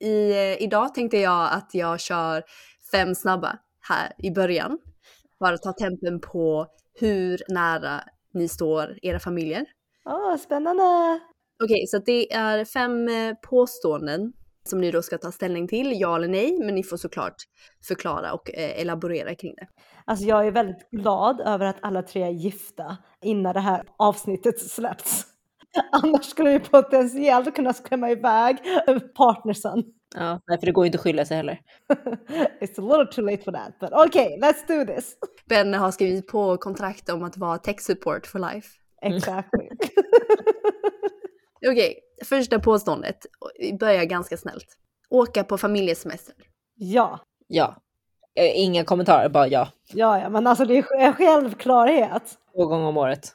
I, eh, idag tänkte jag att jag kör fem snabba här i början. Bara ta tempen på hur nära ni står era familjer. Åh, spännande! Okej, så det är fem eh, påståenden som ni då ska ta ställning till, ja eller nej, men ni får såklart förklara och eh, elaborera kring det. Alltså jag är väldigt glad över att alla tre är gifta innan det här avsnittet släppts. Annars skulle vi potentiellt kunna skrämma iväg partnersen. Ja, nej, för det går ju inte att skylla sig heller. It's a little too late for that, but okay, let's do this. Ben har skrivit på kontrakt om att vara tech support for life. Exactly. Okej, första påståendet. Vi börjar ganska snällt. Åka på familjesemester. ja, Ja. Eh, Inga kommentarer, bara ja. ja, ja, men alltså det är en självklarhet. Två gånger om året.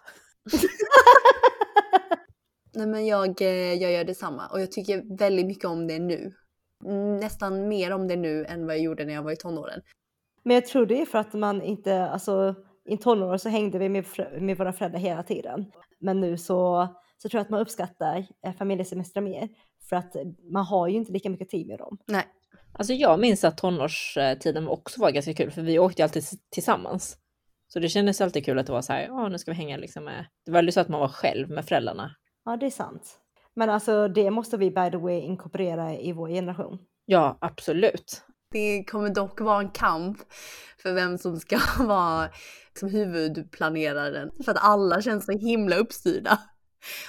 Nej men jag, eh, jag gör detsamma och jag tycker väldigt mycket om det nu. Nästan mer om det nu än vad jag gjorde när jag var i tonåren. Men jag tror det är för att man inte, alltså i tonåren så hängde vi med, med våra föräldrar hela tiden. Men nu så, så tror jag att man uppskattar eh, familjesemestrar mer. För att man har ju inte lika mycket tid med dem. Nej. Alltså jag minns att tonårstiden också var ganska kul, för vi åkte ju alltid tillsammans. Så det kändes alltid kul att det var så här, ja nu ska vi hänga liksom med... Det var aldrig så att man var själv med föräldrarna. Ja, det är sant. Men alltså det måste vi by the way inkorporera i vår generation. Ja, absolut. Det kommer dock vara en kamp för vem som ska vara som huvudplaneraren. För att alla känns så himla uppstyrda.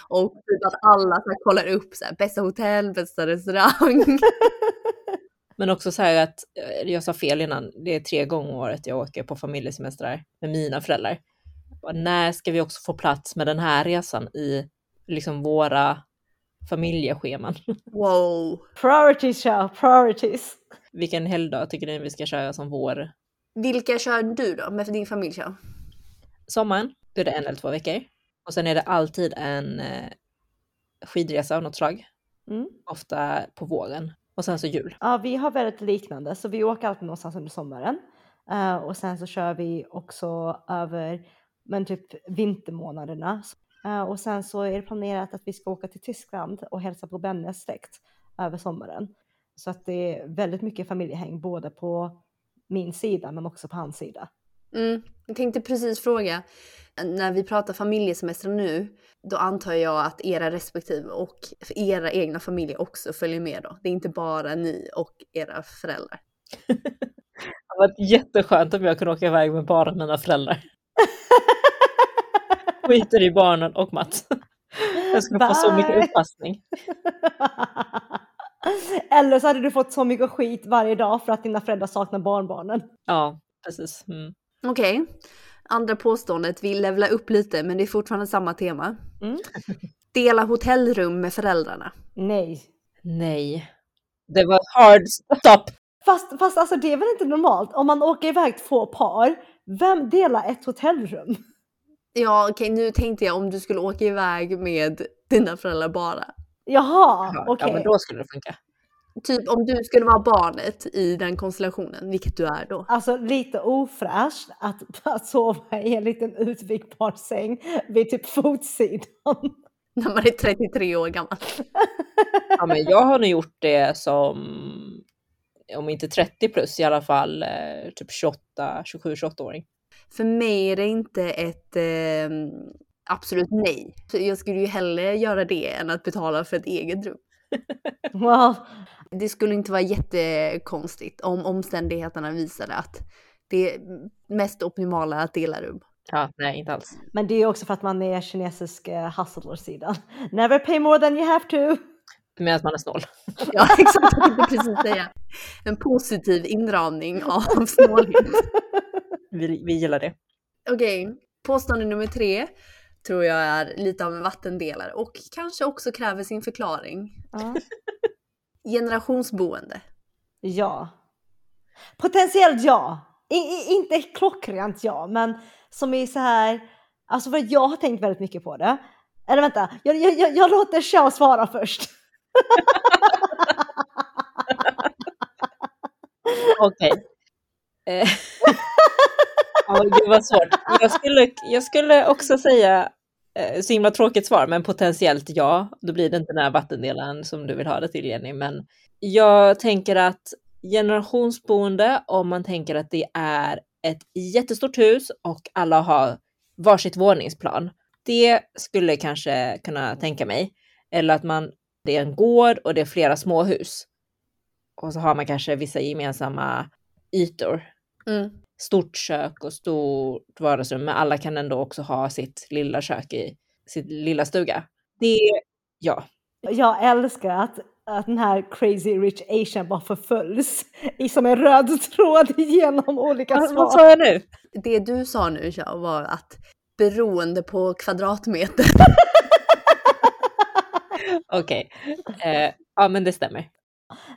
Och typ att alla så här kollar upp så här, bästa hotell, bästa restaurang. Men också så här att, eh, jag sa fel innan, det är tre gånger om året jag åker på familjesemestrar med mina föräldrar. Bara, När ska vi också få plats med den här resan i liksom våra familjescheman? Wow. Priorities, ja, priorities. Vilken helgdag tycker ni vi ska köra som vår? Vilka kör du då med din familj? Kör? Sommaren, då är det en eller två veckor. Och sen är det alltid en eh, skidresa av något slag. Mm. Ofta på våren. Och sen så jul. Ja, vi har väldigt liknande, så vi åker alltid någonstans under sommaren. Eh, och sen så kör vi också över men typ vintermånaderna. Eh, och sen så är det planerat att vi ska åka till Tyskland och hälsa på Bennes släkt över sommaren. Så att det är väldigt mycket familjehäng både på min sida men också på hans sida. Mm, jag tänkte precis fråga, när vi pratar familjesemester nu, då antar jag att era respektive och era egna familjer också följer med då. Det är inte bara ni och era föräldrar. Det varit jätteskönt om jag kunde åka iväg med bara mina föräldrar. Skiter i barnen och Mats. Jag skulle få så mycket Bye. uppassning. Eller så hade du fått så mycket skit varje dag för att dina föräldrar saknar barnbarnen. Ja, precis. Mm. Okej, andra påståendet, vi levlar upp lite men det är fortfarande samma tema. Mm. Dela hotellrum med föräldrarna. Nej. Nej. Det var hard stop. Fast, fast alltså det är väl inte normalt? Om man åker iväg två par, vem delar ett hotellrum? Ja okej, nu tänkte jag om du skulle åka iväg med dina föräldrar bara. Jaha, Ja, okej. ja, men då skulle det funka. Typ om du skulle vara barnet i den konstellationen, vilket du är då. Alltså lite ofräscht att, att sova i en liten utvikbar säng vid typ fotsidan. När man är 33 år gammal. Ja, men jag har nog gjort det som, om inte 30 plus, i alla fall eh, typ 28, 27, 28-åring. För mig är det inte ett eh, absolut nej. Så jag skulle ju hellre göra det än att betala för ett eget rum. Well, Det skulle inte vara jättekonstigt om omständigheterna visade att det mest optimala är att dela rum. Ja, nej, inte alls. men det är också för att man är kinesisk uh, hustler-sidan. Never pay more than you have to. Du menar att man är snål? Ja, exakt. Jag tänkte precis säga. En positiv inramning av snålhet. Vi, vi gillar det. Okej, påstående nummer tre tror jag är lite av en vattendelare och kanske också kräver sin förklaring. Ja. Generationsboende. ja. Potentiellt ja. I, i, inte klockrent ja, men som är så här. Alltså för jag har tänkt väldigt mycket på det. Eller vänta, jag, jag, jag, jag låter Xiao svara först. Okej. Ja, gud vad svårt. Jag skulle, jag skulle också säga eh, så himla tråkigt svar, men potentiellt ja. Då blir det inte den här vattendelaren som du vill ha det till Jenny. Men jag tänker att generationsboende, om man tänker att det är ett jättestort hus och alla har varsitt våningsplan. Det skulle kanske kunna tänka mig. Eller att man, det är en gård och det är flera småhus. Och så har man kanske vissa gemensamma ytor. Mm. Stort kök och stort vardagsrum, men alla kan ändå också ha sitt lilla kök i sin lilla stuga. Det, ja. Jag älskar att, att den här crazy rich asian bara förföljs i som en röd tråd genom olika svar. vad sa jag nu? Det du sa nu Xiao, var att beroende på kvadratmeter. Okej. Eh, ja, men det stämmer.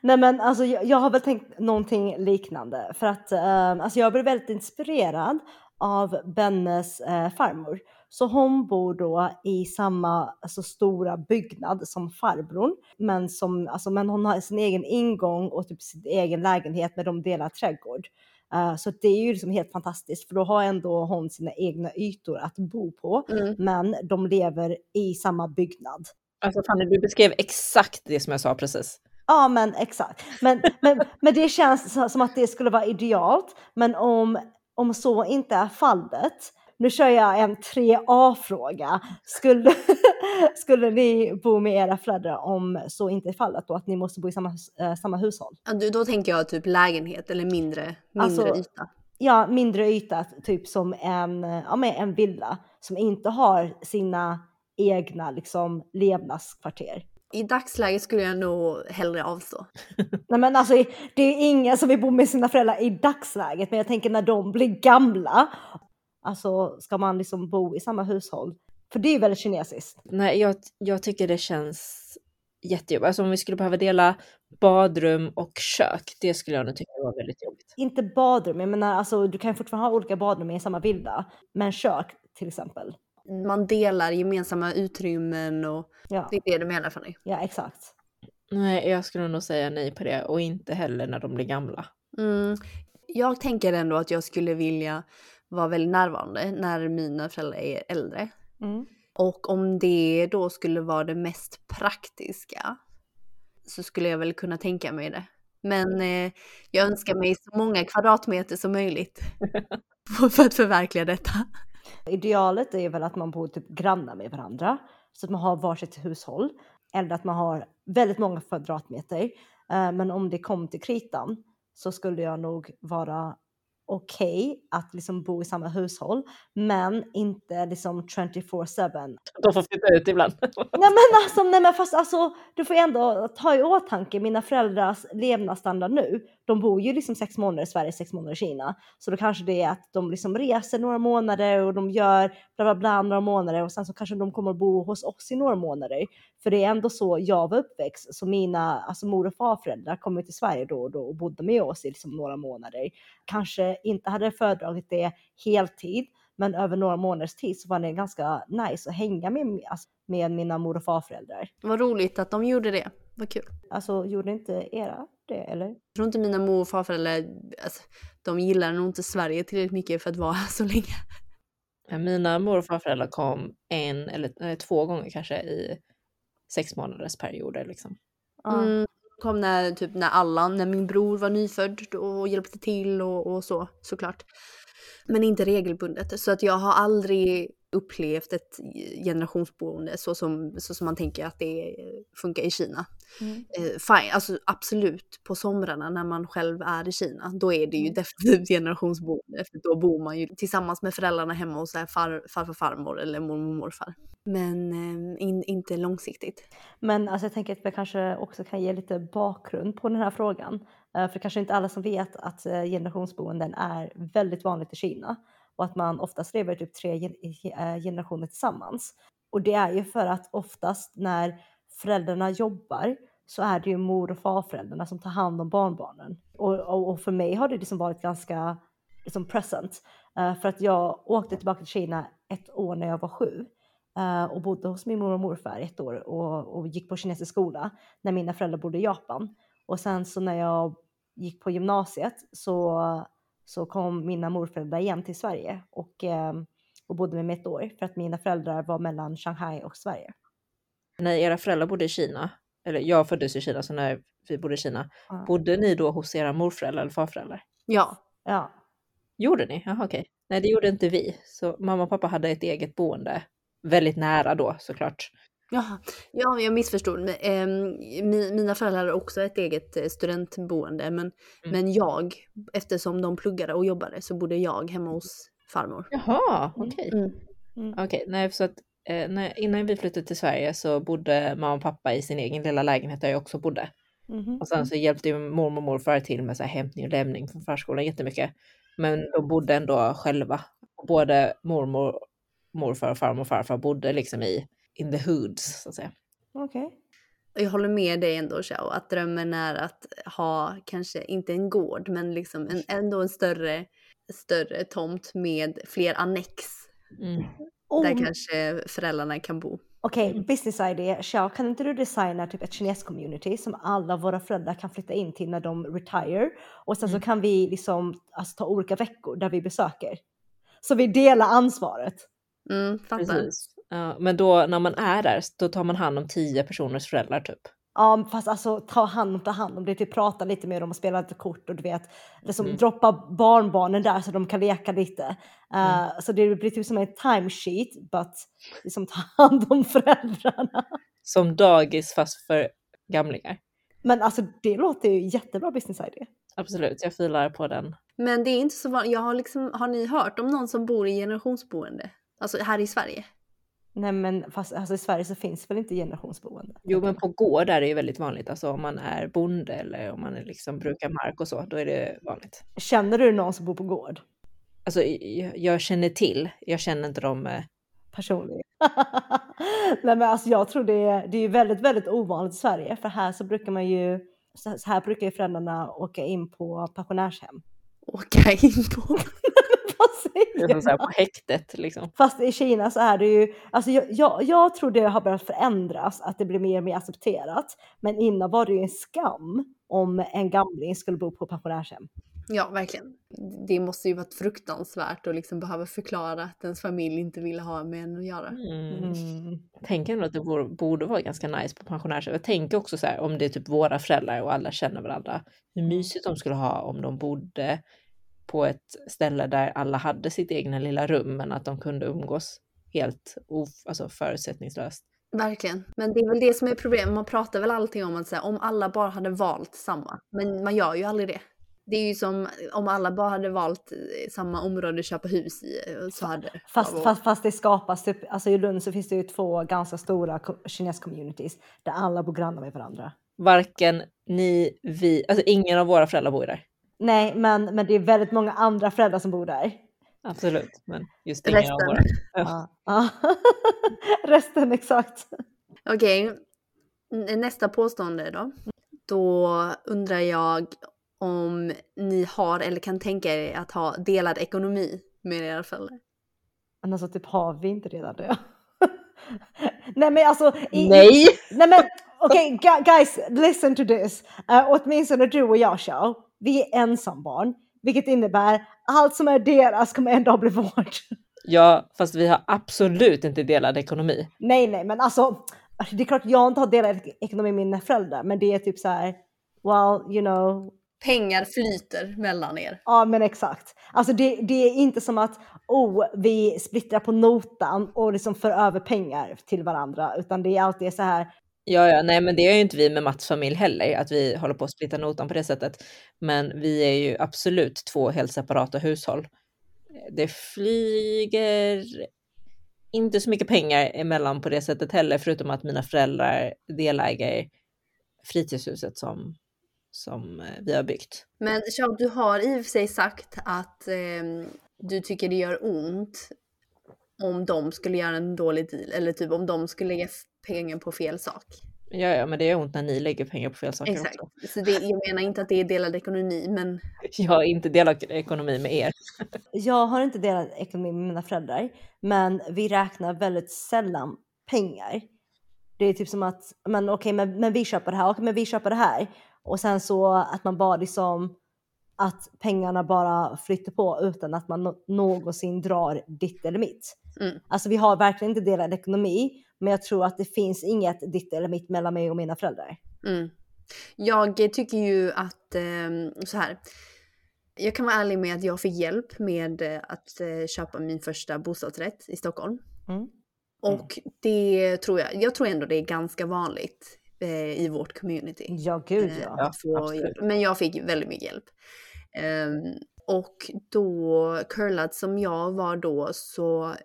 Nej men alltså jag, jag har väl tänkt någonting liknande för att eh, alltså jag blev väldigt inspirerad av Bennes eh, farmor. Så hon bor då i samma alltså, stora byggnad som farbrorn, men, som, alltså, men hon har sin egen ingång och typ sin egen lägenhet med de delar trädgård. Eh, så det är ju liksom helt fantastiskt för då har ändå hon sina egna ytor att bo på, Mm. men de lever i samma byggnad. Alltså Fanny, du beskrev exakt det som jag sa precis. Ja, men exakt. Men, men, men det känns som att det skulle vara idealt. Men om, om så inte är fallet, nu kör jag en 3A-fråga. Skulle, skulle ni bo med era föräldrar om så inte är fallet då, att ni måste bo i samma, eh, samma hushåll? Ja, Då tänker jag typ lägenhet eller mindre, mindre Alltså- yta. Ja, mindre yta, typ som en, ja, men en villa som inte har sina egna liksom, levnadskvarter. I dagsläget skulle jag nog hellre avstå. Nej men alltså det är ingen som vill bo med sina föräldrar i dagsläget men jag tänker när de blir gamla. Alltså ska man liksom bo i samma hushåll? För det är ju väldigt kinesiskt. Nej, jag, jag tycker det känns jättejobbigt. Alltså om vi skulle behöva dela badrum och kök, det skulle jag nog tycka var väldigt jobbigt. Inte badrum, jag menar alltså du kan fortfarande ha olika badrum i samma villa. Men kök till exempel. Man delar gemensamma utrymmen och Ja, det är det du menar Fanny. ja exakt. Nej, jag skulle nog säga nej på det och inte heller när de blir gamla. Mm. Jag tänker ändå att jag skulle vilja vara väldigt närvarande när mina föräldrar är äldre. Mm. Och om det då skulle vara det mest praktiska så skulle jag väl kunna tänka mig det. Men eh, jag önskar mig så många kvadratmeter som möjligt för att förverkliga detta. Idealet är väl att man bor typ grannar med varandra. Så att man har varsitt hushåll. Eller att man har väldigt många kvadratmeter. Eh, men om det kom till kritan så skulle jag nog vara okej att liksom bo i samma hushåll. Men inte liksom 24-7. De får flytta ut ibland. Nej men alltså, nej men fast alltså, du får ändå ta i åtanke mina föräldrars levnadsstandard nu. De bor ju liksom sex månader i Sverige, sex månader i Kina. Så då kanske det är att de liksom reser några månader och de gör bla bla bla några månader och sen så kanske de kommer att bo hos oss i några månader. För det är ändå så jag var uppväxt. Så mina alltså mor och farföräldrar kom till Sverige då och då och bodde med oss i liksom några månader. Kanske inte hade föredragit det heltid. Men över några månaders tid så var det ganska nice att hänga med, alltså, med mina mor och farföräldrar. Vad roligt att de gjorde det. Vad kul. Alltså gjorde inte era det eller? Jag tror inte mina mor och farföräldrar, alltså, de gillar nog inte Sverige tillräckligt mycket för att vara här så länge. Mina mor och farföräldrar kom en eller nej, två gånger kanske i sex månaders perioder liksom. Ja. Mm, kom när, typ när Allan, när min bror var nyfödd och hjälpte till och, och så såklart. Men inte regelbundet. Så att jag har aldrig upplevt ett generationsboende så som, så som man tänker att det funkar i Kina. Mm. Eh, fine, alltså absolut på somrarna när man själv är i Kina, då är det ju Mm. definitivt generationsboende. För då bor man ju tillsammans med föräldrarna hemma hos här far, farfar, farmor eller mormor, morfar. Men eh, in, inte långsiktigt. Men alltså jag tänker att vi kanske också kan ge lite bakgrund på den här frågan. Eh, För det kanske inte alla som vet att eh, generationsboenden är väldigt vanligt i Kina och att man oftast lever typ tre gen- eh, generationer tillsammans. Och det är ju för att oftast när föräldrarna jobbar så är det ju mor och farföräldrarna som tar hand om barnbarnen. Och, och, och för mig har det liksom varit ganska liksom present. Uh, för att jag åkte tillbaka till Kina ett år när jag var sju uh, och bodde hos min mor och morfar ett år och, och gick på kinesisk skola när mina föräldrar bodde i Japan. Och sen så när jag gick på gymnasiet så, så kom mina morföräldrar igen till Sverige och eh, och bodde med mig ett år för att mina föräldrar var mellan Shanghai och Sverige. När era föräldrar bodde i Kina, eller jag föddes i Kina, så när vi bodde i Kina, Ja. bodde ni då hos era morföräldrar eller farföräldrar? Ja. Ja, Gjorde ni? Jaha, okej. Nej, det gjorde inte vi. Så mamma och pappa hade ett eget boende. Väldigt nära då såklart. Jaha, ja, jag missförstod. Ehm, mi, mina föräldrar hade också ett eget eh, studentboende, men, men jag, eftersom de pluggade och jobbade, så bodde jag hemma hos farmor. Jaha, Mm. okej. Mm. Mm. Okej, nej, så att när, innan vi flyttade till Sverige så bodde mamma och pappa i sin egen lilla lägenhet där jag också bodde. Mhm. Och sen så hjälpte ju mormor och morfar till med så här hämtning och lämning från förskolan jättemycket. Men de bodde ändå själva. Och både mormor, morfar och farmor och farfar bodde liksom i in the hoods så att säga. okej. Och Jag håller med dig ändå Xiao, att drömmen är att ha kanske inte en gård men liksom en, ändå en större, större tomt med fler annex Mm. Oh, där kanske föräldrarna kan bo. Okej, business idea. Xiao, kan inte du designa typ ett kines community som alla våra föräldrar kan flytta in till när de retire? Och sen så Mm. kan vi liksom alltså, ta olika veckor där vi besöker. Så vi delar ansvaret. Mm, fattar. Precis. Ja, men då när man är där, då tar man hand om tio personers föräldrar typ. Ja, fast alltså ta hand om, ta hand om det, typ prata lite med dem och spela lite kort och du vet, liksom Mm. droppa barnbarnen där så de kan leka lite. Uh, Mm. Så det blir typ som en timesheet, but liksom ta hand om föräldrarna. Som dagis fast för gamlingar. Men alltså det låter ju jättebra business idea. Absolut, jag filar på den. Men det är inte så vanligt. Jag har liksom, har ni hört om någon som bor i generationsboende? Alltså här i Sverige? Nej men fast alltså, i Sverige så finns väl inte generationsboende? Jo, men på gård är det ju väldigt vanligt. Alltså om man är bonde eller om man liksom brukar mark och så, då är det vanligt. Känner du någon som bor på gård? Alltså jag, jag känner till, jag känner inte dem. eh, Personligen. Nej men alltså jag tror det är, det är väldigt, väldigt ovanligt i Sverige. För här så brukar man ju, så här brukar ju föräldrarna åka in på pensionärshem. Åka in på? Säger som så här på häktet liksom. Fast i Kina så är det ju, alltså jag, jag, jag tror det har börjat förändras, att det blir mer och mer accepterat. Men innan var det ju en skam om en gamling skulle bo på pensionärshem. Ja, verkligen. Det måste ju varit fruktansvärt att liksom behöva förklara att ens familj inte ville ha med en att göra. Mm. Mm. Jag tänker ändå att det borde, borde vara ganska nice på pensionärshem. Jag tänker också så här om det är typ våra föräldrar och alla känner varandra. Hur mysigt de skulle ha om de bodde på ett ställe där alla hade sitt egna lilla rum men att de kunde umgås helt of, alltså förutsättningslöst. Verkligen. Men det är väl det som är problemet. Man pratar väl alltid om att säga om alla bara hade valt samma. Men man gör ju aldrig det. Det är ju som om alla bara hade valt eh, samma område att köpa hus i. eh, Så hade Fast, fast, fast det skapas, typ, alltså i Lund så finns det ju två ganska stora ko- kines-communities där alla bor grannar med varandra. Varken ni, vi, alltså ingen av våra föräldrar bor där. Nej, men, men det är väldigt många andra föräldrar som bor där. Absolut, men just av Resten. våra. Ja. Ja. Resten exakt. Okej, N- nästa påstående då. Då undrar jag om ni har eller kan tänka er att ha delad ekonomi med era föräldrar. Men alltså typ har vi inte redan det? Nej men alltså. I, Nej! Nej men okej gu- guys, listen to this. Uh, åtminstone du och jag Xiao, vi är ensambarn. Vilket innebär allt som är deras kommer en dag bli vårt. Ja, fast vi har absolut inte delad ekonomi. Nej nej men alltså. Det är klart jag inte har delad ekonomi med mina föräldrar. Men det är typ så här. Well you know. Pengar flyter mellan er. Ja men exakt. Alltså det, det är inte som att oh, vi splittrar på notan och liksom för över pengar till varandra. Utan det är alltid så här. Ja, ja, nej, men det är ju inte vi med Mats familj heller, att vi håller på att splitta notan på det sättet. Men vi är ju absolut två helt separata hushåll. Det flyger inte så mycket pengar emellan på det sättet heller, förutom att mina föräldrar deläger fritidshuset som, som eh, vi har byggt. Men Sean, du har i och för sig sagt att eh, du tycker det gör ont om de skulle göra en dålig deal. Eller typ om de skulle lägga pengar på fel sak. Ja, ja, men det gör ont när ni lägger pengar på fel saker Exakt. också. Så det, jag menar inte att det är delad ekonomi, men Jag har inte delat ekonomi med er. Jag har inte delat ekonomi med mina föräldrar, men vi räknar väldigt sällan pengar. Det är typ som att, men okej, men, men vi köper det här, okej, men vi köper det här. Och sen så att man bara liksom att pengarna bara flyter på utan att man nå- någonsin drar ditt eller mitt. Mm. Alltså vi har verkligen inte delad ekonomi, men jag tror att det finns inget ditt eller mitt mellan mig och mina föräldrar. Mm. Jag tycker ju att eh, så här. Jag kan vara ärlig med att jag fick hjälp med eh, att eh, köpa min första bostadsrätt i Stockholm. Mm. Och det tror jag, jag tror ändå det är ganska vanligt eh, i vårt community. Ja, gud ja. Men jag fick väldigt mycket hjälp. Ehm, och då, curlad som jag var då, så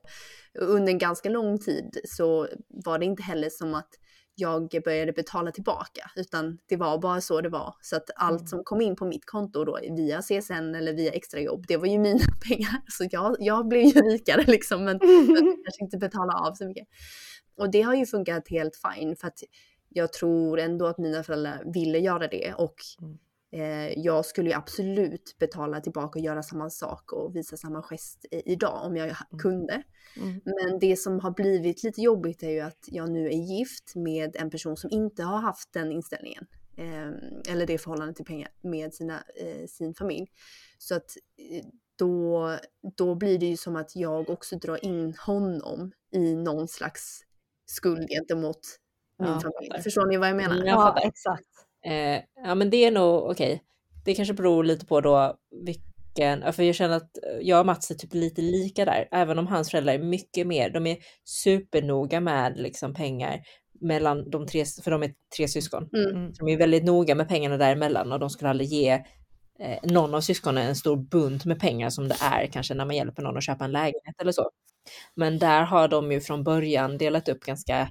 under en ganska lång tid så var det inte heller som att jag började betala tillbaka, utan det var bara så det var. Så att allt Mm. som kom in på mitt konto då via CSN eller via extrajobb, det var ju mina pengar. Så jag, jag blev ju rikare liksom, men jag kanske inte betala av så mycket. Och det har ju funkat helt fine för att jag tror ändå att mina föräldrar ville göra det och Mm. Jag skulle ju absolut betala tillbaka och göra samma sak och visa samma gest idag om jag ha- kunde. Mm. Men det som har blivit lite jobbigt är ju att jag nu är gift med en person som inte har haft den inställningen. Eh, eller det förhållandet till pengar med sina, eh, sin familj. Så att eh, då, då blir det ju som att jag också drar in honom i någon slags skuld gentemot min Ja, familj. Förstår ni vad jag menar? Mm, Ja, exakt. Eh, ja men det är nog okej. Det kanske beror lite på då vilken, för jag känner att eh, jag och Mats är typ lite lika där, även om hans föräldrar är mycket mer, de är supernoga med liksom pengar mellan de tre, för de är tre syskon. Mm. Mm. De är väldigt noga med pengarna däremellan och de skulle aldrig ge eh, någon av syskonen en stor bunt med pengar som det är kanske när man hjälper någon att köpa en lägenhet eller så. Men där har de ju från början delat upp ganska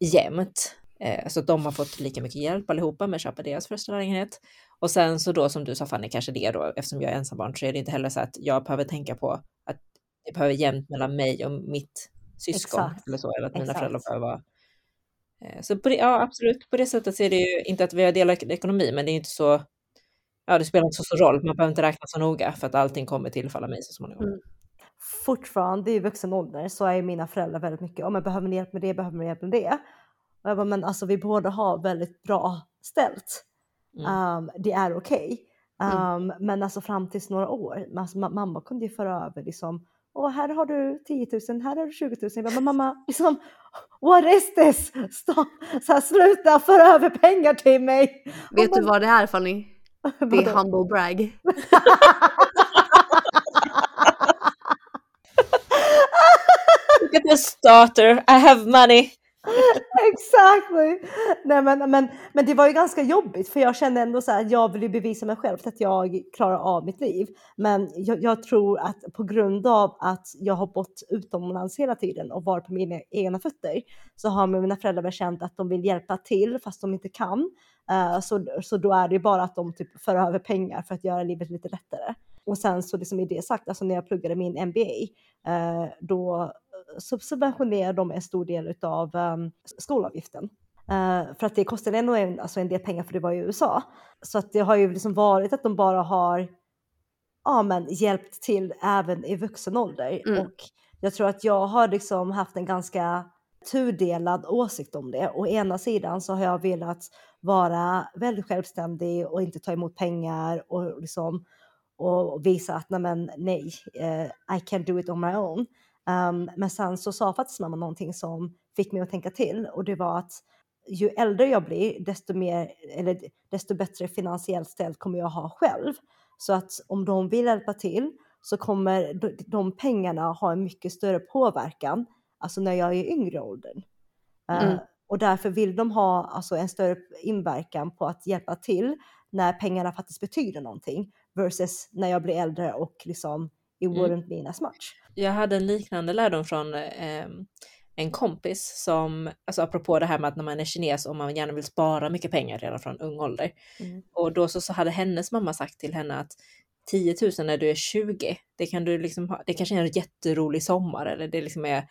jämnt. Eh, så att de har fått lika mycket hjälp allihopa med att köpa deras första lägenhet. Och sen så då som du sa Fanny, kanske det då, eftersom jag är ensambarn så är det inte heller så att jag behöver tänka på att det behöver jämnt mellan mig och mitt syskon. Exakt. Eller så, eller att mina Exakt. föräldrar behöver vara Eh, Så det, ja, absolut, på det sättet så är det ju inte att vi har delad ekonomi, men det är inte så, ja det spelar inte så stor roll, man behöver inte räkna så noga för att allting kommer tillfalla mig så småningom. Mm. Fortfarande i vuxen ålder så är mina föräldrar väldigt mycket, om jag behöver ni hjälp med det, behöver ni hjälp med det. Och jag bara, men alltså vi båda har väldigt bra ställt. Mm. Um, det är okej. Mm. Um, Men alltså fram tills några år, alltså, ma- mamma kunde ju föra över liksom, Åh, här har du 10 000, här har du 20 000. Jag bara, men mamma, liksom, what is this? Stop. Så här, sluta föra över pengar till mig. Vet du men- vad det är Fanny? Det är humble brag. Look at this daughter, I have money! Exactly! Nej, men, men, men det var ju ganska jobbigt för jag kände ändå så här att jag vill ju bevisa mig själv att jag klarar av mitt liv. Men jag, jag tror att på grund av att jag har bott utomlands hela tiden och varit på mina egna fötter så har mina föräldrar känt att de vill hjälpa till fast de inte kan. Eh, så, så då är det ju bara att de typ för över pengar för att göra livet lite lättare. Och sen så liksom i det sagt, alltså när jag pluggade min MBA, eh, då subventionerar de en stor del av um, skolavgiften. Eh, för att det kostar ändå en, alltså en del pengar för det var i USA. Så att det har ju liksom varit att de bara har ja, men, hjälpt till även i vuxen ålder. Mm. Och jag tror att jag har liksom haft en ganska tudelad åsikt om det. Å ena sidan så har jag velat vara väldigt självständig och inte ta emot pengar och liksom och visa att nej, men, nej eh, I can do it on my own. Um, men sen så sa faktiskt mamma någonting som fick mig att tänka till och det var att ju äldre jag blir desto mer eller desto bättre finansiellt ställt kommer jag ha själv. Så att om de vill hjälpa till så kommer de, de pengarna ha en mycket större påverkan, alltså när jag är i yngre åldern. Eh, Mm. och därför vill de ha alltså, en större inverkan på att hjälpa till när pengarna faktiskt betyder någonting versus när jag blir äldre och liksom it Mm. wouldn't mean as much. Jag hade en liknande lärdom från eh, en kompis som, alltså apropå det här med att när man är kines och man gärna vill spara mycket pengar redan från ung ålder. Mm. Och då så, så hade hennes mamma sagt till henne att 10 000 när du är 20, det kan du liksom ha, det kanske är en jätterolig sommar eller det liksom är,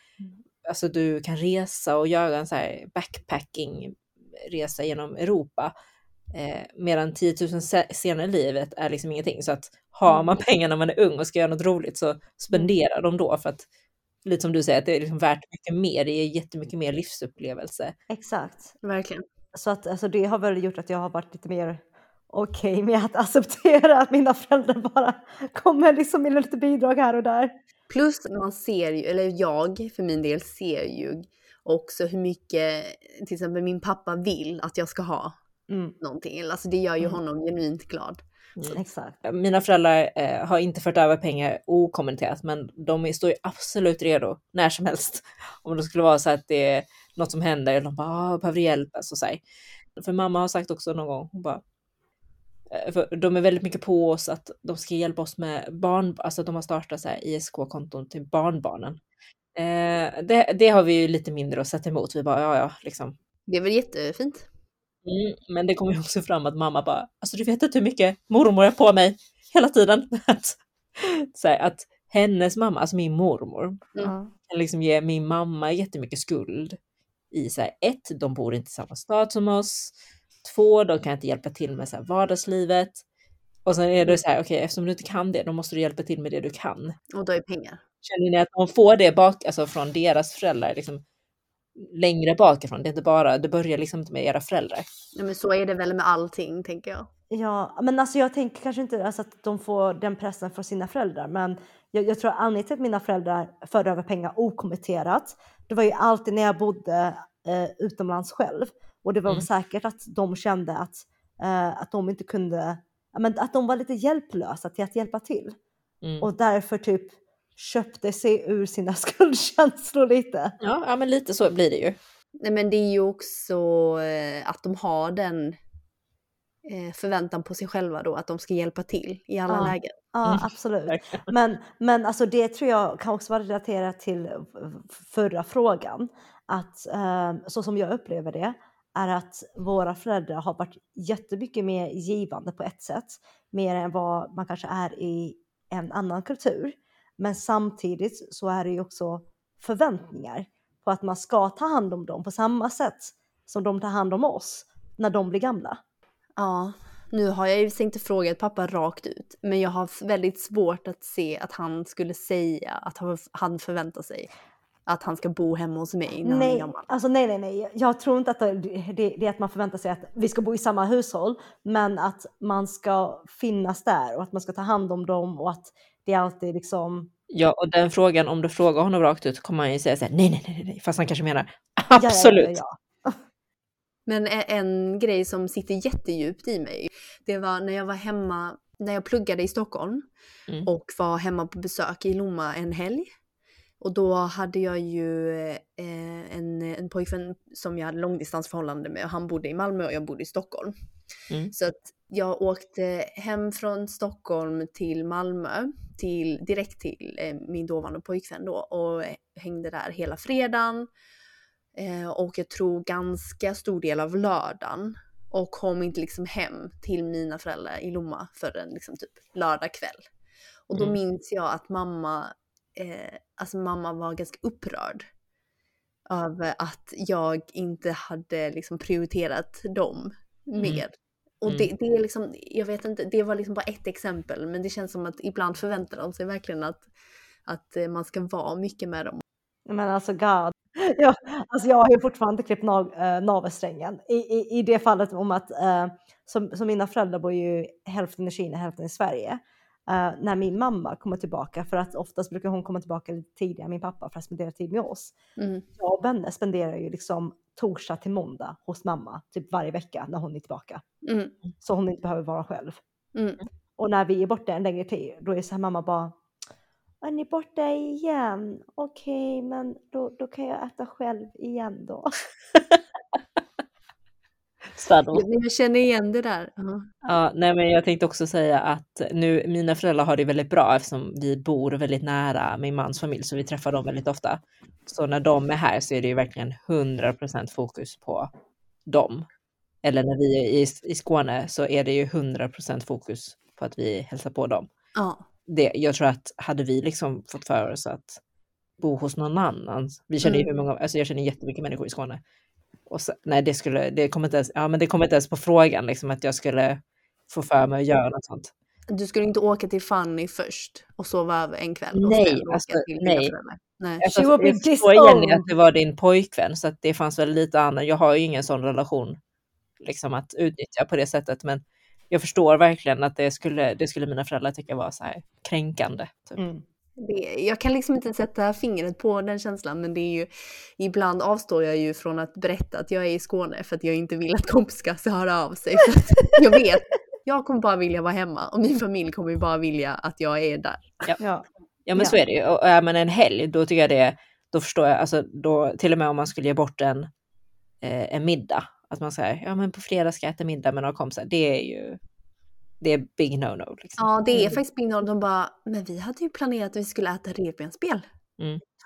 alltså du kan resa och göra en så här backpacking resa genom Europa. Eh, medan 10 000 se- senare i livet är liksom ingenting. Så att har man pengar när man är ung och ska göra något roligt så spendera dem då för att lite som du säger, att det är liksom värt mycket mer. Det ger jättemycket mer livsupplevelse. Exakt. Verkligen. Så att alltså, det har väl gjort att jag har varit lite mer okej med att acceptera att mina föräldrar bara kommer liksom med lite bidrag här och där. Plus man ser ju, eller jag för min del ser ju också hur mycket till exempel min pappa vill att jag ska ha Mm, någonting. Alltså det gör ju Mm. honom genuint glad. Exakt. Mina föräldrar eh, har inte fört över pengar okommenterat, men de står ju absolut redo när som helst. Om det skulle vara så att det är något som händer, eller de bara ah, behöver hjälp. Alltså, så här. För mamma har sagt också någon gång, hon bara, eh, för de är väldigt mycket på oss att de ska hjälpa oss med barn, alltså de har startat så här ISK-konton till barnbarnen. Eh, det, det har vi ju lite mindre att sätta emot. Vi bara, ja ja, liksom. Det är väl jättefint. Mm, men det kommer ju också fram att mamma bara, alltså du vet inte hur mycket mormor är på mig hela tiden. Att, så här, att hennes mamma, alltså min mormor, Mm. Kan liksom ge min mamma jättemycket skuld i så här, ett, de bor inte i samma stad som oss. Två, de kan inte hjälpa till med så här, vardagslivet. Och sen är det så här, okej, eftersom du inte kan det, då måste du hjälpa till med det du kan. Och då är pengar. Känner ni att de får det bak, alltså från deras föräldrar, liksom längre bakifrån? Det är inte bara, det börjar liksom inte med era föräldrar. Ja, men så är det väl med allting tänker jag. Ja, men alltså jag tänker kanske inte alltså att de får den pressen från sina föräldrar, men jag, jag tror anledningen till att mina föräldrar förde över pengar okommenterat, det var ju alltid när jag bodde eh, utomlands själv. Och det var Mm. väl säkert att de kände att, eh, att de inte kunde, men att de var lite hjälplösa till att hjälpa till. Mm. Och därför typ köpte sig ur sina skuldkänslor lite. Ja, ja, men lite så blir det ju. Nej, men det är ju också eh, att de har den eh, förväntan på sig själva då, att de ska hjälpa till i alla Ja. lägen. Ja, Mm. absolut. Men, men alltså det tror jag kan också vara relaterat till förra frågan. Att eh, så som jag upplever det är att våra föräldrar har varit jättemycket mer givande på ett sätt. Mer än vad man kanske är i en annan kultur. Men samtidigt så är det ju också förväntningar på att man ska ta hand om dem på samma sätt som de tar hand om oss när de blir gamla. Ja, nu har jag ju inte frågat pappa rakt ut, men jag har väldigt svårt att se att han skulle säga att han- förväntar sig att han ska bo hemma hos mig när han är Nej, gammal. alltså nej, nej, nej. Jag tror inte att det, det, det är att man förväntar sig att vi ska bo i samma hushåll, men att man ska finnas där och att man ska ta hand om dem och att det är alltid liksom. Ja, och den frågan, om du frågar honom rakt ut kommer han ju säga så här, nej, nej, nej, nej, fast han kanske menar Ja, ja, ja, absolut. Ja, Men en grej som sitter jättedjupt i mig, det var när jag var hemma, när jag pluggade i Stockholm Mm. och var hemma på besök i Lomma en helg. Och då hade jag ju eh, en, en pojkvän som jag hade långdistansförhållande med och han bodde i Malmö och jag bodde i Stockholm. Mm. Så att jag åkte hem från Stockholm till Malmö, till, direkt till eh, min dåvarande pojkvän då och hängde där hela fredagen. Eh, och jag tror ganska stor del av lördagen. Och kom inte liksom hem till mina föräldrar i Lomma förrän liksom typ lördag kväll. Och då Mm. minns jag att mamma, eh, alltså mamma var ganska upprörd. Över att jag inte hade liksom prioriterat dem mer. Och Mm. det, det är liksom, jag vet inte, det var liksom bara ett exempel. Men det känns som att ibland förväntar de sig verkligen att, att eh, man ska vara mycket med dem. men alltså God. Ja, alltså jag har ju fortfarande klippt nav, äh, navelsträngen I, i, i det fallet om att eh, som, som mina föräldrar bor ju hälften i Kina, hälften i Sverige. Eh, när min mamma kommer tillbaka, för att oftast brukar hon komma tillbaka lite tidigare än min pappa för att spendera tid med oss. Mm. jag och Benne spenderar ju liksom torsdag till måndag hos mamma typ varje vecka när hon är tillbaka. Mm. Så hon inte behöver vara själv. Mm. Och när vi är borta en längre tid, då är så här mamma bara är ni borta igen? Okej, men då, då kan jag äta själv igen då. Jag, känner igen det där. Ja. Ja, nej, men jag tänkte också säga att nu, mina föräldrar har det väldigt bra eftersom vi bor väldigt nära min mans familj, så vi träffar dem väldigt ofta. Så när de är här så är det ju verkligen 100% fokus på dem. Eller när vi är i, i Skåne så är det ju 100% fokus på att vi hälsar på dem. Ja. Det, jag tror att hade vi liksom fått för oss att bo hos någon annan, vi känner ju hur många, alltså jag känner jättemycket människor i Skåne. Och så, nej, det skulle, det kommer inte ens, ja men det kommer inte ens på frågan liksom att jag skulle få för mig att göra något sånt. Du skulle inte åka till Fanny först och sova över en kväll? Och Nej, alltså, nej. nej. Alltså, jag förstår Jenny att det var din pojkvän så att det fanns väl lite annat. Jag har ju ingen sån relation liksom att utnyttja på det sättet men jag förstår verkligen att det skulle, det skulle mina föräldrar tycka var så här kränkande. Typ. Mm. Det, jag kan liksom inte sätta fingret på den känslan, men det är ju ibland avstår jag ju från att berätta att jag är i Skåne för att jag inte vill att kompisar ska höra av sig. För att jag vet, jag kommer bara vilja vara hemma och min familj kommer ju bara vilja att jag är där. Ja. Ja men Ja. så är det ju. Och är man en helg då tycker jag det, då förstår jag, alltså då till och med om man skulle ge bort en, eh, en middag, att man säger ja men på fredag ska jag äta middag med några kompisar, det är ju, det är big no-no. Liksom. Ja, det är Mm. faktiskt Big Noll. De bara, men vi hade ju planerat att vi skulle äta revbensspjäll.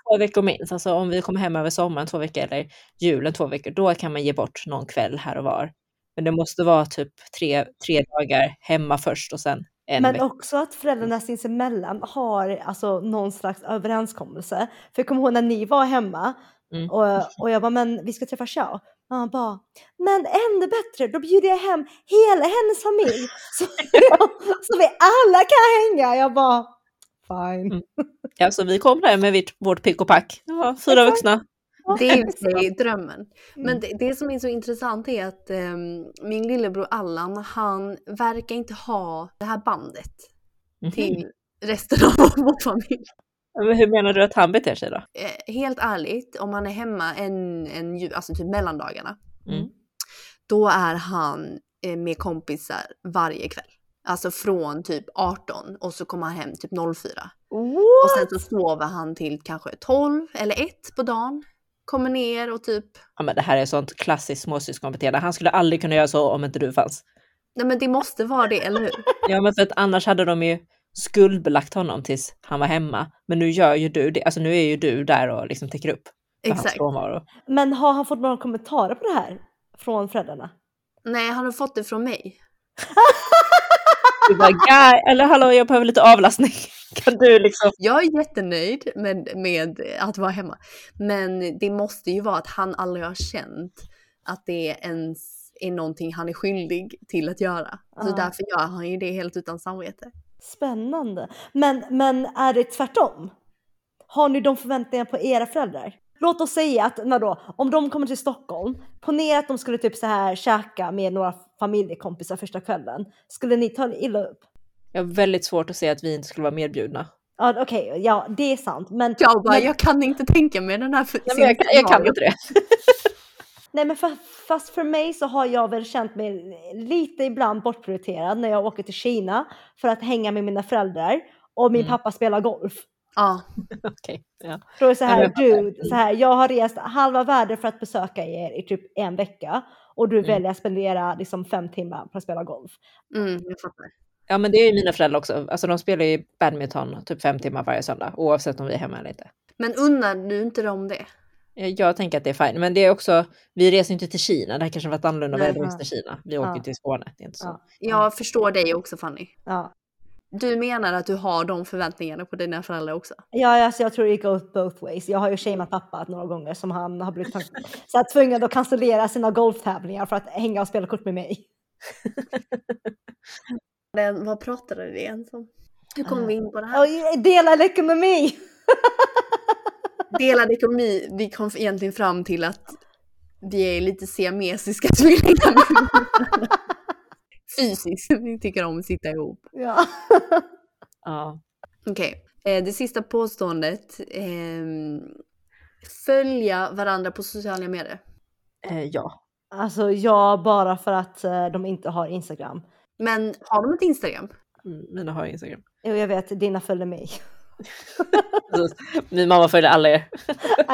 Två veckor minst, alltså om vi kommer hem över sommaren två veckor eller julen två veckor, då kan man ge bort någon kväll här och var. Men det måste vara typ tre, tre dagar hemma först och sen en Men vecka. också att föräldrarna sinsemellan har alltså någon slags överenskommelse. För jag kommer ihåg när ni var hemma Mm. och, och jag bara, men vi ska träffa Xiao. Och han bara, men ännu bättre, då bjuder jag hem hela hennes familj. Så, så vi alla kan hänga. Jag bara, fine. Mm. Ja, så vi kom där med vårt pick och pack. Ja, fyra Exakt. vuxna. Det är ju drömmen. Men Mm. det, det som är så intressant är att ehm, min lillebror Allan, han verkar inte ha det här bandet Mhm. till resten av vår familj. Men hur menar du att han beter sig då? Eh, helt ärligt, om han är hemma en, en alltså typ mellandagarna, Mm. då är han eh, med kompisar varje kväll. Alltså från typ 18 och så kommer han hem typ 04. Och What? sen så sover han till kanske 12 eller 1 på dagen. Kommer ner och typ, Ja, men det här är sånt klassiskt småsyskonbeteende. Han skulle aldrig kunna göra så om inte du fanns. nej men det måste vara det, eller hur? Ja, men för att annars hade de ju skuldbelagt honom tills han var hemma. Men nu gör ju du det. Alltså nu är ju du där och liksom täcker upp för hans Exakt. frånvaro. Men har han fått några kommentarer på det här från föräldrarna? Nej, han har fått det från mig. Du bara, "Guy, eller hallå, jag behöver lite avlastning. Kan du liksom? Jag är jättenöjd med, med att vara hemma. Men det måste ju vara att han aldrig har känt att det ens är någonting han är skyldig till att göra. Så Ah. därför gör han ju det helt utan samvete. Spännande. Men, men är det tvärtom? Har ni de förväntningarna på era föräldrar? Låt oss säga att vadå, om de kommer till Stockholm, ponera att de skulle typ så här käka med några familjekompisar första kvällen. Skulle ni ta illa upp? Jag har väldigt svårt att se att vi inte skulle vara medbjudna. Ja, okej, ja, det är sant. Men, Jag bara, men, jag kan inte tänka mig den här Nej, men jag, kan, jag kan inte det. nej, men fa- fast för mig så har jag väl känt mig lite ibland bortprioriterad när jag åker till Kina för att hänga med mina föräldrar och min Mm. pappa spelar golf. Ja, Okej, ja. Då är det så här, du, så här, jag har rest halva världen för att besöka er i typ en vecka och du Mm. väljer att spendera liksom fem timmar på att spela golf. mm, jag fattar. ja, men det är ju mina föräldrar också. Alltså de spelar ju badminton typ fem timmar varje söndag, oavsett om vi är hemma eller inte. Men unnar du inte dem det? Jag, jag tänker att det är fint, men det är också, vi reser inte till Kina. Det här kanske varit annorlunda väder till Kina. Vi åker Ja. till Skåne, det är inte så. Ja. Jag förstår dig också Fanny. Ja. Du menar att du har de förväntningarna på dina föräldrar också? Ja, alltså jag tror det goes both ways. Jag har ju shameat pappa några gånger som han har blivit så här, tvungen att cancellera sina golftävlingar för att hänga och spela kort med mig. Men, vad pratade vi ens om? Hur kom vi in på det här? Och delad ekonomi! Delad ekonomi, vi kom egentligen fram till att vi är lite siamesiska tvillingar. Fysiskt, vi tycker om att sitta ihop. Ja. Ja. Okej, eh, det sista påståendet. ehm, följa varandra på sociala medier. Eh, ja. Alltså jag bara för att eh, de inte har Instagram. Men har de ett Instagram? Mm, Mina har Instagram. Jo, jag vet, dina följer mig. Precis. Min mamma följer alla er.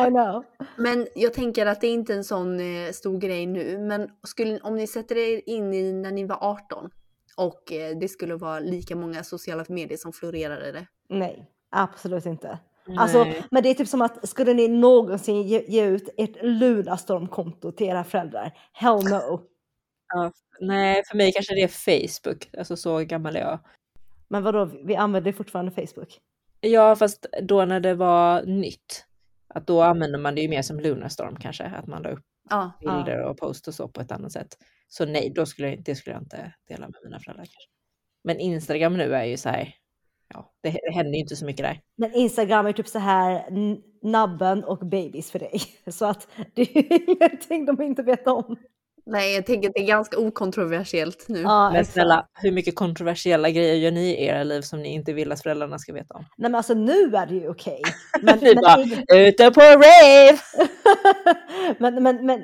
I know. Men jag tänker att det är inte en sån eh, stor grej nu. Men skulle, om ni sätter er in i när ni var 18 och eh, det skulle vara lika många sociala medier som florerade det. Nej, absolut inte. Alltså, Nej. men det är typ som att skulle ni någonsin ge, ge ut ett Lunarstorm-konto till era föräldrar? Hell no. Ja, nej, för mig kanske det är Facebook. Alltså så gammal är jag. Men vadå, vi använder fortfarande Facebook. Ja, fast då när det var nytt. Att då använder man det ju mer som Lunarstorm kanske. Att man la upp Ja, Ja. bilder och post och så på ett annat sätt. Så nej, då skulle jag, det skulle jag inte dela med mina föräldrar. Kanske. Men Instagram nu är ju så här. Ja, det, det händer ju inte så mycket där. Men Instagram är typ så här nabben och babys för dig. Så att det är ingenting de inte vet om. Nej, jag tänker att det är ganska okontroversiellt nu. Ja, Men snälla, hur mycket kontroversiella grejer gör ni i era liv som ni inte vill att föräldrarna ska veta om? Nej men alltså nu är det ju okej. Men, men, bara, ute på rave! men, men, men,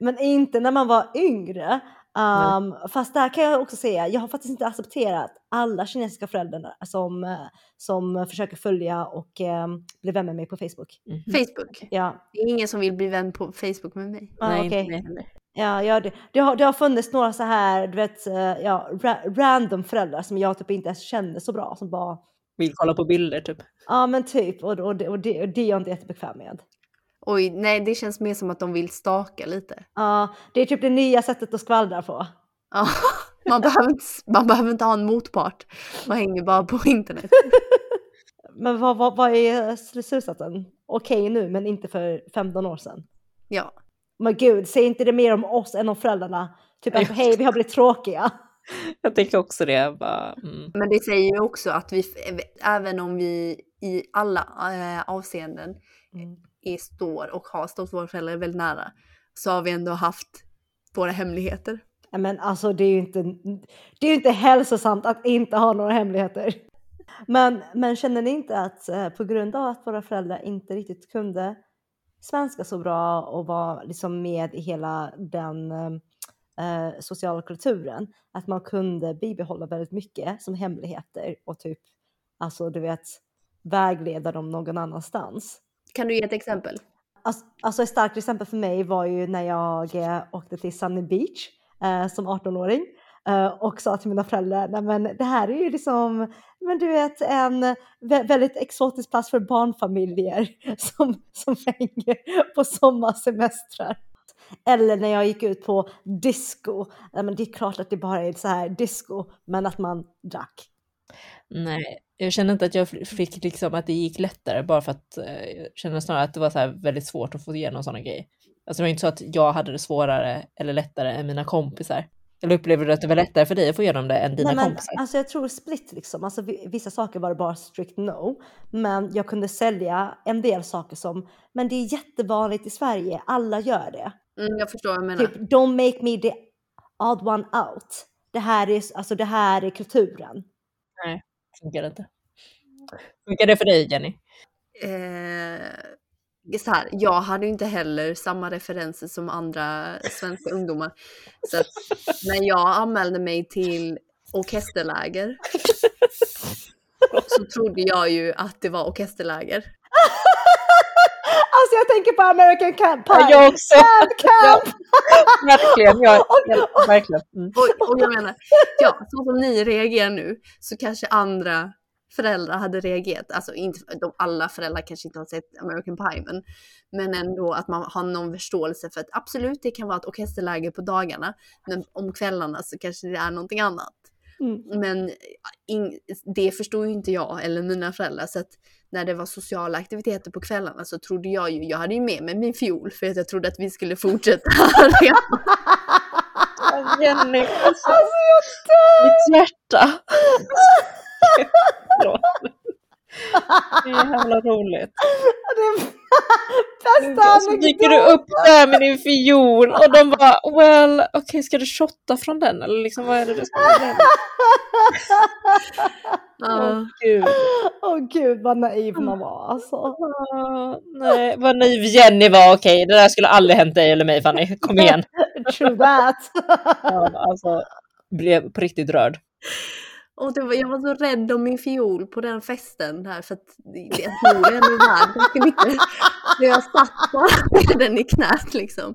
men inte när man var yngre. Um, fast där kan jag också säga, jag har faktiskt inte accepterat alla kinesiska föräldrar som, eh, som försöker följa och um, bli vän med mig på Facebook. Mhm. Facebook. Ja, Det är ingen som vill bli vän på Facebook med mig. ah, Nej, inte mig heller. Ja, ja det, det, har, det har funnits några så här, du vet, eh, ja, ra, random föräldrar som jag typ inte ens kände så bra som bara, Vill kolla på bilder typ. ja men typ, och, och, det, och, det, och det är jag inte jättebekväm med. Oj, nej det känns mer som att de vill staka lite. Ja, det är typ det nya sättet att skvallra på. Ja, man, behöver inte, man behöver inte ha en motpart. Man hänger bara på internet. Men vad, vad, vad är slutsatsen? Okej nu, men inte för 15 år sedan. Ja, Men gud, säg inte det mer om oss än om föräldrarna. Typ att hej, vi har blivit tråkiga. Jag tänker också det. Bara, mm. men det säger ju också att vi, även om vi i alla äh, avseenden är, står och har stått våra föräldrar väldigt nära, så har vi ändå haft våra hemligheter. Men alltså det är ju inte, det är inte hälsosamt att inte ha några hemligheter. Men, men känner ni inte att eh, på grund av att våra föräldrar inte riktigt kunde svenska så bra och var liksom med i hela den eh, eh, sociala kulturen, att man kunde bibehålla väldigt mycket som hemligheter och typ, alltså du vet, vägleda dem någon annanstans. Kan du ge ett exempel? Alltså, alltså ett starkt exempel för mig var ju när jag eh, åkte till Sunny Beach eh, som 18-åring eh, Eh, och sa till mina föräldrar, nej men det här är ju liksom, men du vet en väldigt exotisk plats för barnfamiljer som, som hänger på sommarsemestrar. Eller när jag gick ut på disco, nej men det är klart att det bara är så här disco, men att man drack. Nej, jag kände inte att jag fick liksom att det gick lättare bara för att eh, jag kände snarare att det var så här väldigt svårt att få igenom sådana grejer. Alltså det var inte så att jag hade det svårare eller lättare än mina kompisar. Eller upplever du att det var lättare för dig att få igenom det än dina Nej, men, kompisar? alltså jag tror split liksom. Alltså, vi- vissa saker var det bara strict no. Men jag kunde sälja en del saker som, men det är jättevanligt i Sverige, alla gör det. Mm, jag förstår vad jag menar. Typ, don't make me the odd one out. Det här är, alltså, det här är kulturen. Funkar det inte. Funkar det för dig Jenny? eh, så här, jag hade inte heller samma referenser som andra svenska ungdomar. Så att när jag anmälde mig till orkesterläger så trodde jag ju att det var orkesterläger. Alltså jag tänker på American Camp. Ja, jag också! Camp, camp. Verkligen, jag, jag, verkligen. Mm. Och, och jag menar, ja, så som ni reagerar nu så kanske andra föräldrar hade reagerat. Alltså inte, de, alla föräldrar kanske inte har sett American Pie, men, men ändå att man har någon förståelse för att absolut, det kan vara ett orkesterläger på dagarna, men om kvällarna så kanske det är någonting annat. Mm. Men in, det förstod ju inte jag eller mina föräldrar. Så att när det var sociala aktiviteter på kvällarna så trodde jag ju, jag hade ju med mig min fiol för att jag trodde att vi skulle fortsätta. Jenny, alltså, Alltså jag dör! mitt hjärta! Det är jävla roligt. Det Så dyker du upp där med din fiol och de bara well, okej ska du shotta från den eller liksom vad är det du ska göra? Åh gud. Åh gud vad naiv man var alltså. Ah, nej, vad naiv Jenny var, okej det där skulle aldrig hänt dig eller mig Fanny, kom igen. True that. Ja, alltså, blev på riktigt rörd. Och det var, jag var så rädd om min fiol på den festen där för att det- det- en fiol är värd ganska mycket. Så jag satt bara med den i knät liksom.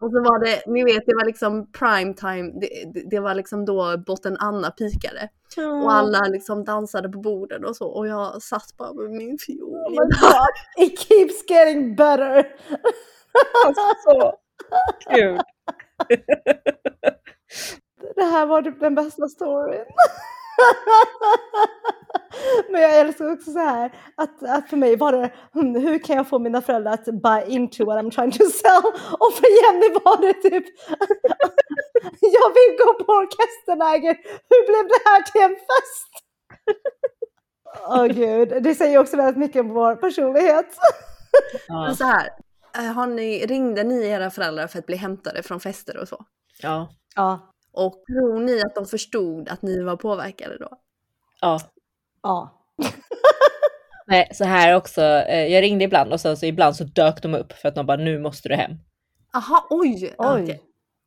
Och så var det, ni vet det var liksom prime time, det, det, det var liksom då botten Anna pikade. Och alla liksom dansade på borden och så och jag satt bara med min fiol. Oh my god, it keeps getting better. Alltså, gud. Det här var typ den bästa storyn. Men jag älskar också så här att, att för mig var det "Hmm, hur kan jag få mina föräldrar att buy into what I'm trying to sell? Och för Jenny var det typ jag vill gå på orkesterläger. Hur blev det här till en fest? Åh gud, det säger också väldigt mycket om vår personlighet. Ja. Men så här, eh, har ni, ringde ni era föräldrar för att bli hämtade från fester och så? Ja. Ja, Och tror ni att de förstod att ni var påverkade då? Ja. ja. Nej, så här också. eh, Jag ringde ibland och sen så ibland så dök de upp för att de bara nu måste du hem. Aha, oj! Oj. Okej.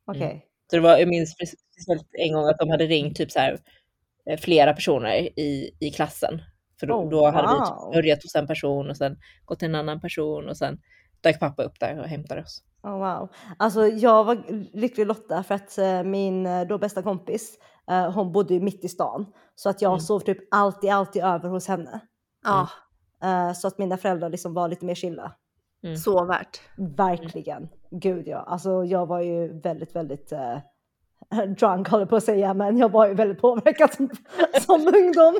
Okej. Så det var, jag minns speciellt en gång att de hade ringt typ så här eh, flera personer i, i klassen. För då, Oh, då hade vi wow. typ börjat hos en person och sen gått till en annan person och sen dök pappa upp där och hämtade oss. Oh, wow. Alltså jag var lycklig Lotta för att eh, min eh, då bästa kompis, eh, hon bodde ju mitt i stan. Så att jag Mm. sov typ alltid, alltid över hos henne. Ja, Eh, så att mina föräldrar liksom var lite mer chilla. Mm. så värt. Verkligen. Gud ja. Alltså jag var ju väldigt, väldigt eh, drunk håller på att säga, men jag var ju väldigt påverkad som, som ungdom.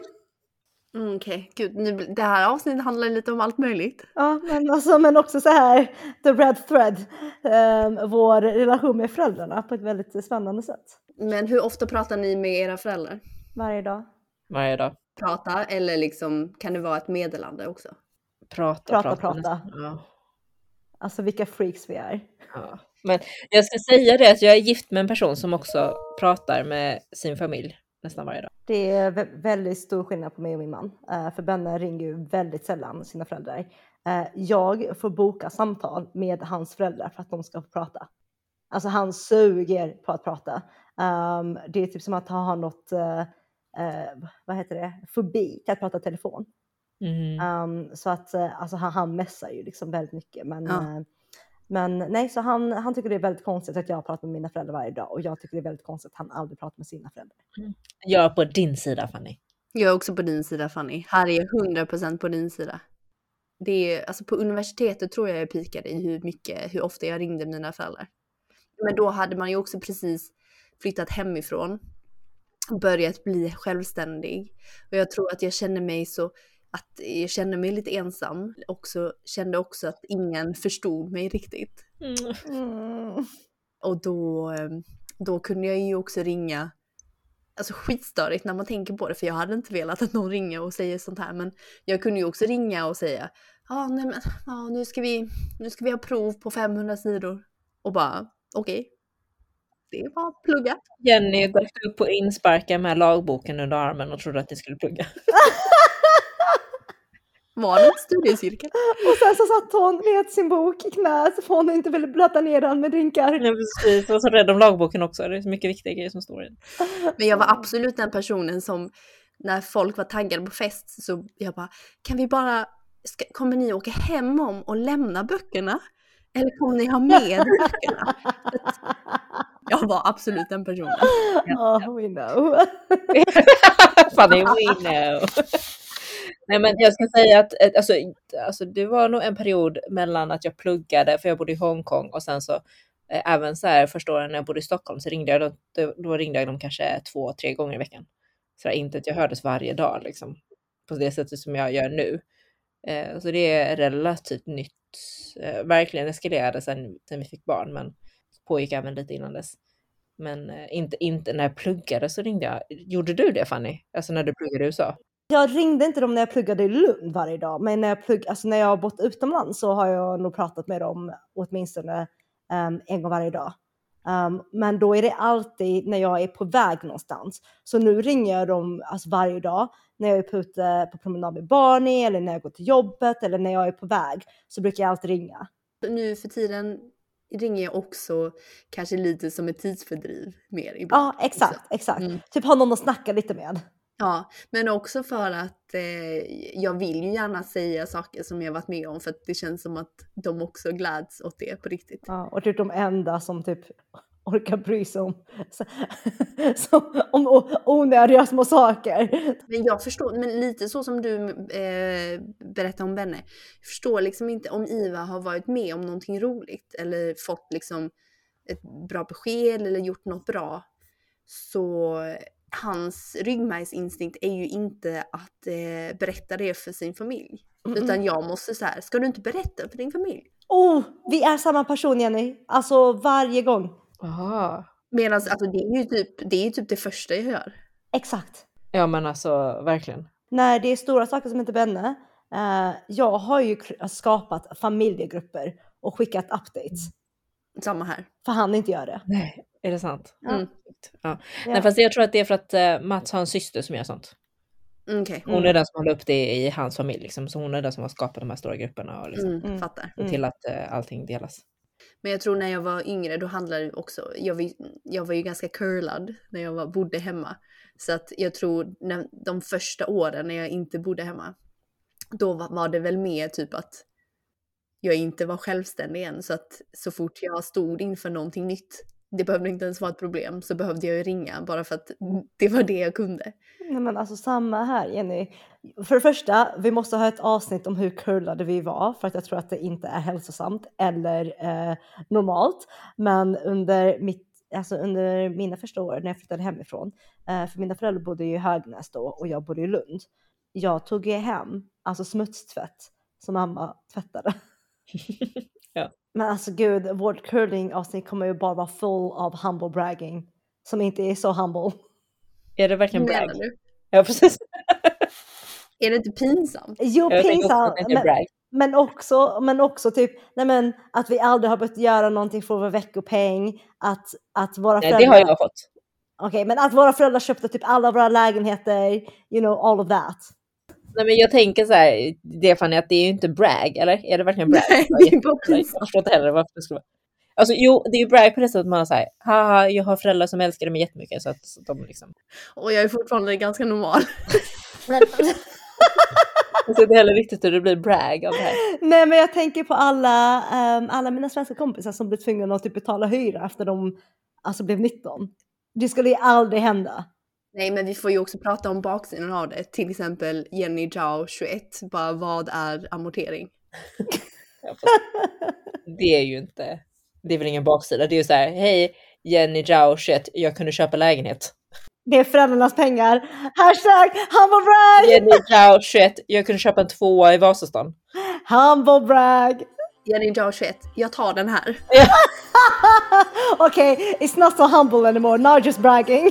Mm, Okej, gud, nu, det här avsnittet handlar lite om allt möjligt. Ja, men, alltså, men också så här, the red thread, eh, vår relation med föräldrarna på ett väldigt spännande sätt. Men hur ofta pratar ni med era föräldrar? Varje dag. Varje dag. Prata eller liksom kan det vara ett meddelande också? Prata, Prata, prata. nästan. Ja. Alltså vilka freaks vi är. Ja. Men jag ska säga det att jag är gift med en person som också pratar med sin familj nästan varje dag. Det är vä- väldigt stor skillnad på mig och min man. Eh, för Benne ringer ju väldigt sällan sina föräldrar. Eh, jag får boka samtal med hans föräldrar för att de ska få prata. Alltså han suger på att prata. Ehm, det är typ som att han har något, eh, vad heter det, fobi till att prata telefon. Mm. Ehm, så att alltså han, han messar ju liksom väldigt mycket. Men, Ja. Men nej, så han, han tycker det är väldigt konstigt att jag pratar med mina föräldrar varje dag och jag tycker det är väldigt konstigt att han aldrig pratar med sina föräldrar. Jag är på din sida Fanny. Jag är också på din sida Fanny. Här är jag 100% på din sida. Det är, alltså på universitetet tror jag jag pikade i hur mycket, hur ofta jag ringde mina föräldrar. Men då hade man ju också precis flyttat hemifrån. och Börjat bli självständig. Och jag tror att jag kände mig så, att jag kände mig lite ensam. Också, kände också att ingen förstod mig riktigt. Mm. Och då, eh, då kunde jag ju också ringa, alltså skitstörigt när man tänker på det, för jag hade inte velat att någon ringer och säger sånt här, men jag kunde ju också ringa och säga, ja nej men, ja, nu, ska vi, nu ska vi ha prov på 500 sidor. Och bara, okej. Det är bara att plugga. Jenny dök upp på insparkar med lagboken under armen och trodde att ni skulle plugga. Var det en studiecirkel? Och sen så satt hon med sin bok i knät för hon inte ville blöta ner den med drinkar. Ja, precis. Jag var så rädd om lagboken också. Det är så mycket viktiga grejer som står i den. Men jag var absolut den personen som när folk var taggade på fest så jag bara, kan vi bara, ska, kommer ni åka hem om och lämna böckerna? Eller kommer ni ha med böckerna? Jag var absolut den personen. Oh, we know. Funny we know. Nej men jag ska säga att eh, alltså, alltså, det var nog en period mellan att jag pluggade, för jag bodde i Hongkong och sen så eh, även så här första åren när jag bodde i Stockholm så ringde jag dem, då, då ringde jag dem kanske två, tre gånger i veckan. Så där, inte att jag hördes varje dag liksom, på det sättet som jag gör nu. Eh, så det är relativt nytt. Eh, verkligen eskalerade sen, sen vi fick barn, men pågick även lite innan dess. Men eh, inte, inte när jag pluggade så ringde jag. Gjorde du det Fanny? Alltså när du pluggade i USA? Jag ringde inte dem när jag pluggade i Lund varje dag, men när jag, plugg, alltså när jag har bott utomlands så har jag nog pratat med dem åtminstone um, en gång varje dag. Um, men då är det alltid när jag är på väg någonstans. Så nu ringer jag dem alltså varje dag när jag är på, ute på promenad med Barney eller när jag går till jobbet eller när jag är på väg så brukar jag alltid ringa. Nu för tiden ringer jag också kanske lite som ett tidsfördriv mer ibland. Ja, exakt, exakt. Mm. Typ ha någon att snacka lite med. Ja, men också för att eh, jag vill ju gärna säga saker som jag varit med om för att det känns som att de också gläds åt det på riktigt. Ja, och typ de enda som typ orkar bry sig om, som, om onödiga små saker. Men jag förstår, men lite så som du eh, berättade om Benne. Jag förstår liksom inte om Iva har varit med om någonting roligt eller fått liksom ett bra besked eller gjort något bra. Så hans ryggmärgsinstinkt är ju inte att eh, berätta det för sin familj. Mm. Utan jag måste så här, ska du inte berätta för din familj? Oh, vi är samma person Jenny. Alltså varje gång. Aha. Medan alltså, det är ju typ det, är ju typ det första jag gör. Exakt. Ja men alltså verkligen. När det är stora saker som inte Benne. Eh, jag har ju kr- skapat familjegrupper och skickat updates. Samma här. För han inte gör det. Nej. Är det sant? Mm. Ja. Ja. Nej, fast jag tror att det är för att eh, Mats har en syster som gör sånt. Okej. Hon är den som håller upp det i hans familj. Liksom. Så hon är den som har skapat de här stora grupperna och liksom, Mm, Mm. Fattar. och till att eh, allting delas. Men jag tror när jag var yngre då handlade det också, jag var, ju- jag var ju ganska curlad när jag var, bodde hemma. Så att jag tror när, de första åren när jag inte bodde hemma, då var, var det väl mer typ att jag inte var självständig än. Så att så fort jag stod inför någonting nytt, det behövde inte ens vara ett problem, så behövde jag ju ringa bara för att det var det jag kunde. Nej men alltså samma här Jenny. För det första, vi måste ha ett avsnitt om hur curlade vi var för att jag tror att det inte är hälsosamt eller eh, normalt. Men under, mitt, alltså under mina första år när jag flyttade hemifrån, eh, för mina föräldrar bodde ju i Högnäs då och jag bodde i Lund. Jag tog ju hem alltså smutstvätt som mamma tvättade. Ja. Men alltså gud, vårt curling avsnitt kommer ju bara vara full av humble bragging som inte är så humble. Är det verkligen brag? Ja, precis. Är det inte pinsamt? Jo, pinsamt. Men, men, också, men också typ nej men, att vi aldrig har behövt göra någonting för vår veckopeng. Att, att våra Nej, föräldrar... det har jag fått. Okej, men att våra föräldrar köpte typ alla våra lägenheter. You know, all of that. Nej, men jag tänker så här, det Fanny, att det är ju inte brag, eller? Är det verkligen brag? Nej, det är bara Jag förstår inte heller varför det skulle vara. Alltså jo, det är ju brag på det sättet att man säger haha, jag har föräldrar som älskar mig jättemycket så att så att de liksom. Och jag är fortfarande ganska normal. Jag ser inte heller riktigt hur det blir brag av det här. nej, men jag tänker på alla, ehm, alla mina svenska kompisar som blev tvungna att typ betala hyra efter de alltså, blev 19. Det skulle ju aldrig hända. Nej, men vi får ju också prata om baksidan av det. Till exempel Jenny Zhao 21. Bara vad är amortering? Det är ju inte, det är väl ingen baksida. Det är ju så här, hej Jenny Zhao, shit, jag kunde köpa lägenhet. Det är föräldrarnas pengar. Hashtag humble brag! Jenny Zhao, shit, jag kunde köpa en tvåa i Vasastan. Humble brag! Jenny Zhao 21. Jag tar den här. okay, it's not so humble anymore, now just bragging.